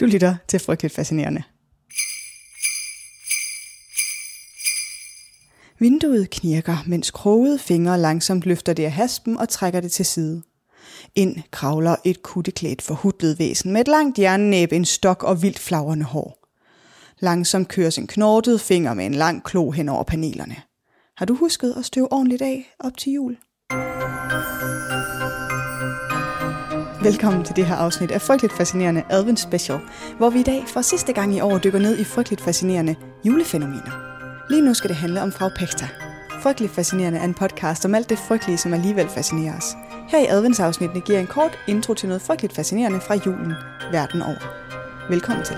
Du lytter til Frygteligt Fascinerende. Vinduet knirker, mens krogede fingre langsomt løfter det af haspen og trækker det til side. Ind kravler et kutteklædt forhudlet væsen med et langt jernnæb, en stok og vildt flagrende hår. Langsomt kører sin knortede finger med en lang klo hen over panelerne. Har du husket at støve ordentligt af op til jul? Velkommen til det her afsnit af Frygteligt Fascinerende Advent Special, hvor vi i dag for sidste gang i år dykker ned i frygteligt fascinerende julefænomener. Lige nu skal det handle om Frau Pechta. Frygteligt Fascinerende er en podcast om alt det frygtelige, som alligevel fascinerer os. Her i adventsafsnittene giver en kort intro til noget frygteligt fascinerende fra julen verden over. Velkommen til.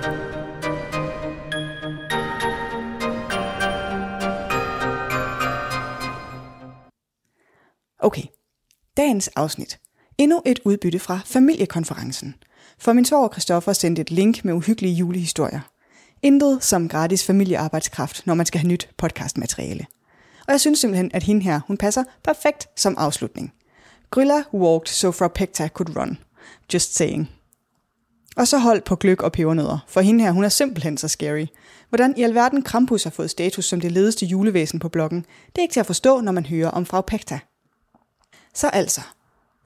Okay, dagens afsnit. Endnu et udbytte fra familiekonferencen. For min svoger Christoffer sendte et link med uhyggelige julehistorier. Intet som gratis familiearbejdskraft, når man skal have nyt podcastmateriale. Og jeg synes simpelthen, at hende her, hun passer perfekt som afslutning. Grilla walked so fra Pecta could run. Just saying. Og så hold på gløk og pebernødder, for hende her, hun er simpelthen så scary. Hvordan i alverden Krampus har fået status som det ledeste julevæsen på bloggen, det er ikke til at forstå, når man hører om Frau Pekta. Så altså,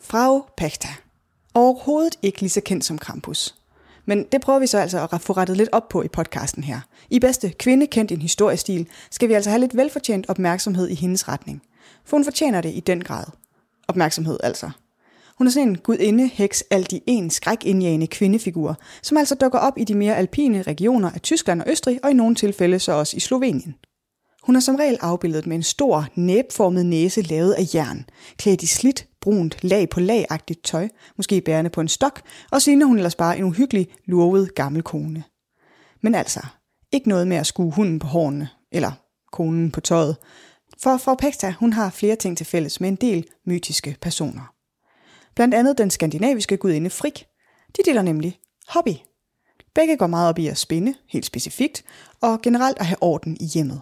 Frau Pachta. Overhovedet ikke lige så kendt som Krampus. Men det prøver vi så altså at få rettet lidt op på i podcasten her. I bedste kvinde kendt en historiestil, skal vi altså have lidt velfortjent opmærksomhed i hendes retning. For hun fortjener det i den grad. Opmærksomhed altså. Hun er sådan en gudinde, heks, alt i en skrækindjagende kvindefigur, som altså dukker op i de mere alpine regioner af Tyskland og Østrig, og i nogle tilfælde så også i Slovenien. Hun er som regel afbildet med en stor, næbformet næse lavet af jern, klædt i slidt, brunt, lag på lagagtigt tøj, måske bærende på en stok, og så ligner hun ellers bare en uhyggelig, lurvet gammel kone. Men altså, ikke noget med at skue hunden på hårene, eller konen på tøjet. For Frau Pekta, hun har flere ting til fælles med en del mytiske personer. Blandt andet den skandinaviske gudinde Frik. De deler nemlig hobby. Begge går meget op i at spinde, helt specifikt, og generelt at have orden i hjemmet.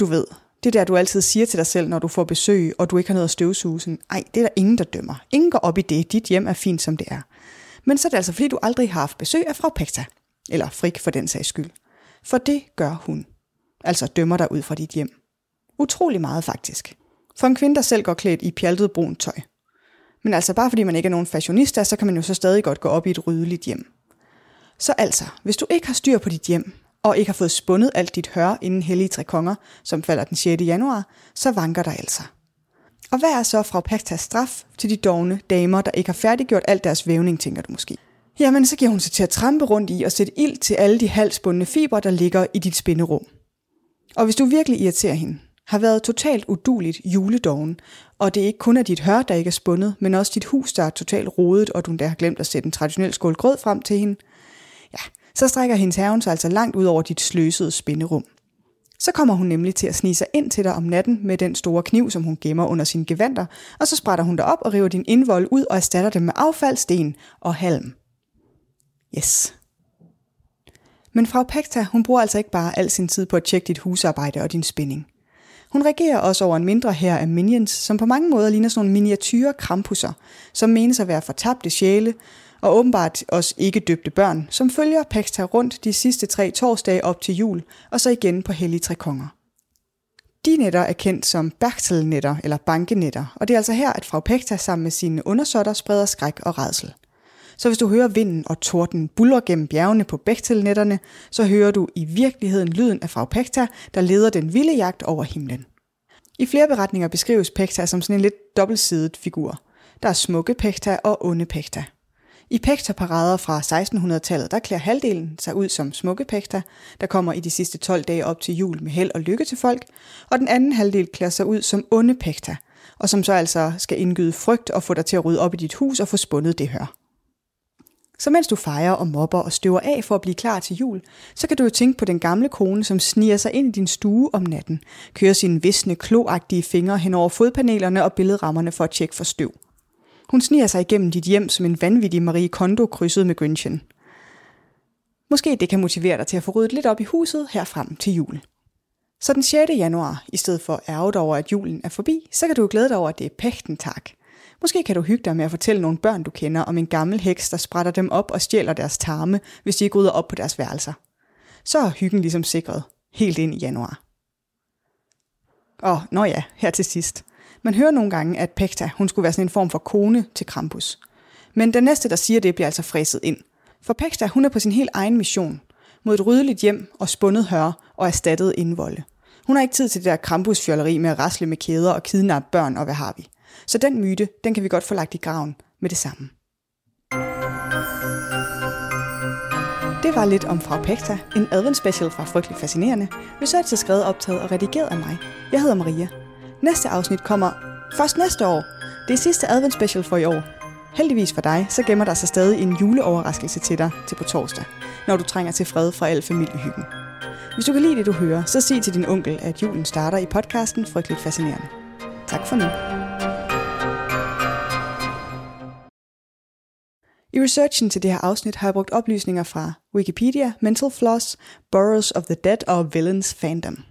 Du ved, det der, du altid siger til dig selv, når du får besøg, og du ikke har noget at støvsuge. Sådan, Ej, det er der ingen, der dømmer. Ingen går op i det. Dit hjem er fint, som det er. Men så er det altså, fordi du aldrig har haft besøg af Frau Pekta. Eller Frik for den sags skyld. For det gør hun. Altså dømmer dig ud fra dit hjem. Utrolig meget faktisk. For en kvinde, der selv går klædt i pjaltet brunt tøj. Men altså bare fordi man ikke er nogen fashionista, så kan man jo så stadig godt gå op i et ryddeligt hjem. Så altså, hvis du ikke har styr på dit hjem, og ikke har fået spundet alt dit hør inden hellige tre konger, som falder den 6. januar, så vanker der altså. Og hvad er så fra Pactas straf til de dogne damer, der ikke har færdiggjort alt deres vævning, tænker du måske? Jamen, så giver hun sig til at trampe rundt i og sætte ild til alle de halsbundne fibre, der ligger i dit spinderum. Og hvis du virkelig irriterer hende, har været totalt uduligt juledoven, og det er ikke kun er dit hør, der ikke er spundet, men også dit hus, der er totalt rodet, og du der har glemt at sætte en traditionel skål grød frem til hende, ja, så strækker hendes haven sig altså langt ud over dit sløsede spinderum. Så kommer hun nemlig til at snige sig ind til dig om natten med den store kniv, som hun gemmer under sine gevanter, og så sprætter hun dig op og river din indvold ud og erstatter dem med affald, sten og halm. Yes. Men fra Pekta, hun bruger altså ikke bare al sin tid på at tjekke dit husarbejde og din spænding. Hun regerer også over en mindre her af minions, som på mange måder ligner sådan nogle miniatyre krampusser, som menes at være fortabte sjæle, og åbenbart også ikke døbte børn, som følger Paxta rundt de sidste tre torsdage op til jul, og så igen på Hellige Tre Konger. De netter er kendt som Berchtelnetter eller bankenetter, og det er altså her, at Frau Pekta sammen med sine undersåtter spreder skræk og redsel. Så hvis du hører vinden og torden buller gennem bjergene på Bechtelnetterne, så hører du i virkeligheden lyden af Frau Pekta, der leder den vilde jagt over himlen. I flere beretninger beskrives Pekta som sådan en lidt dobbeltsidet figur. Der er smukke Pekta og onde Pekta. I pekterparader fra 1600-tallet, der klæder halvdelen sig ud som smukke pekter, der kommer i de sidste 12 dage op til jul med held og lykke til folk, og den anden halvdel klæder sig ud som onde pekta, og som så altså skal indgyde frygt og få dig til at rydde op i dit hus og få spundet det her. Så mens du fejrer og mobber og støver af for at blive klar til jul, så kan du jo tænke på den gamle kone, som sniger sig ind i din stue om natten, kører sine visne, kloagtige fingre hen over fodpanelerne og billedrammerne for at tjekke for støv – hun sniger sig igennem dit hjem som en vanvittig Marie Kondo krydset med Grinchen. Måske det kan motivere dig til at få ryddet lidt op i huset her frem til jul. Så den 6. januar, i stedet for ærget over, at julen er forbi, så kan du glæde dig over, at det er pægtentag. Måske kan du hygge dig med at fortælle nogle børn, du kender, om en gammel heks, der sprætter dem op og stjæler deres tarme, hvis de ikke rydder op på deres værelser. Så er hyggen ligesom sikret, helt ind i januar. Og nå ja, her til sidst. Man hører nogle gange, at Pekta, hun skulle være sådan en form for kone til Krampus. Men den næste, der siger det, bliver altså fræset ind. For Pekta, hun er på sin helt egen mission. Mod et ryddeligt hjem og spundet hør og erstattet indvolde. Hun har ikke tid til det der krampusfjolleri med at rasle med kæder og kidnappe børn og hvad har vi. Så den myte, den kan vi godt få lagt i graven med det samme. Det var lidt om Frau Pekta, en adventspecial fra Frygtelig Fascinerende. Research er skrevet, optaget og redigeret af mig. Jeg hedder Maria. Næste afsnit kommer først næste år. Det er sidste adventsspecial for i år. Heldigvis for dig, så gemmer der sig stadig en juleoverraskelse til dig til på torsdag, når du trænger til fred fra al familiehyggen. Hvis du kan lide det, du hører, så sig til din onkel, at julen starter i podcasten Frygteligt Fascinerende. Tak for nu. I researchen til det her afsnit har jeg brugt oplysninger fra Wikipedia, Mental Floss, Burrows of the Dead og Villains Fandom.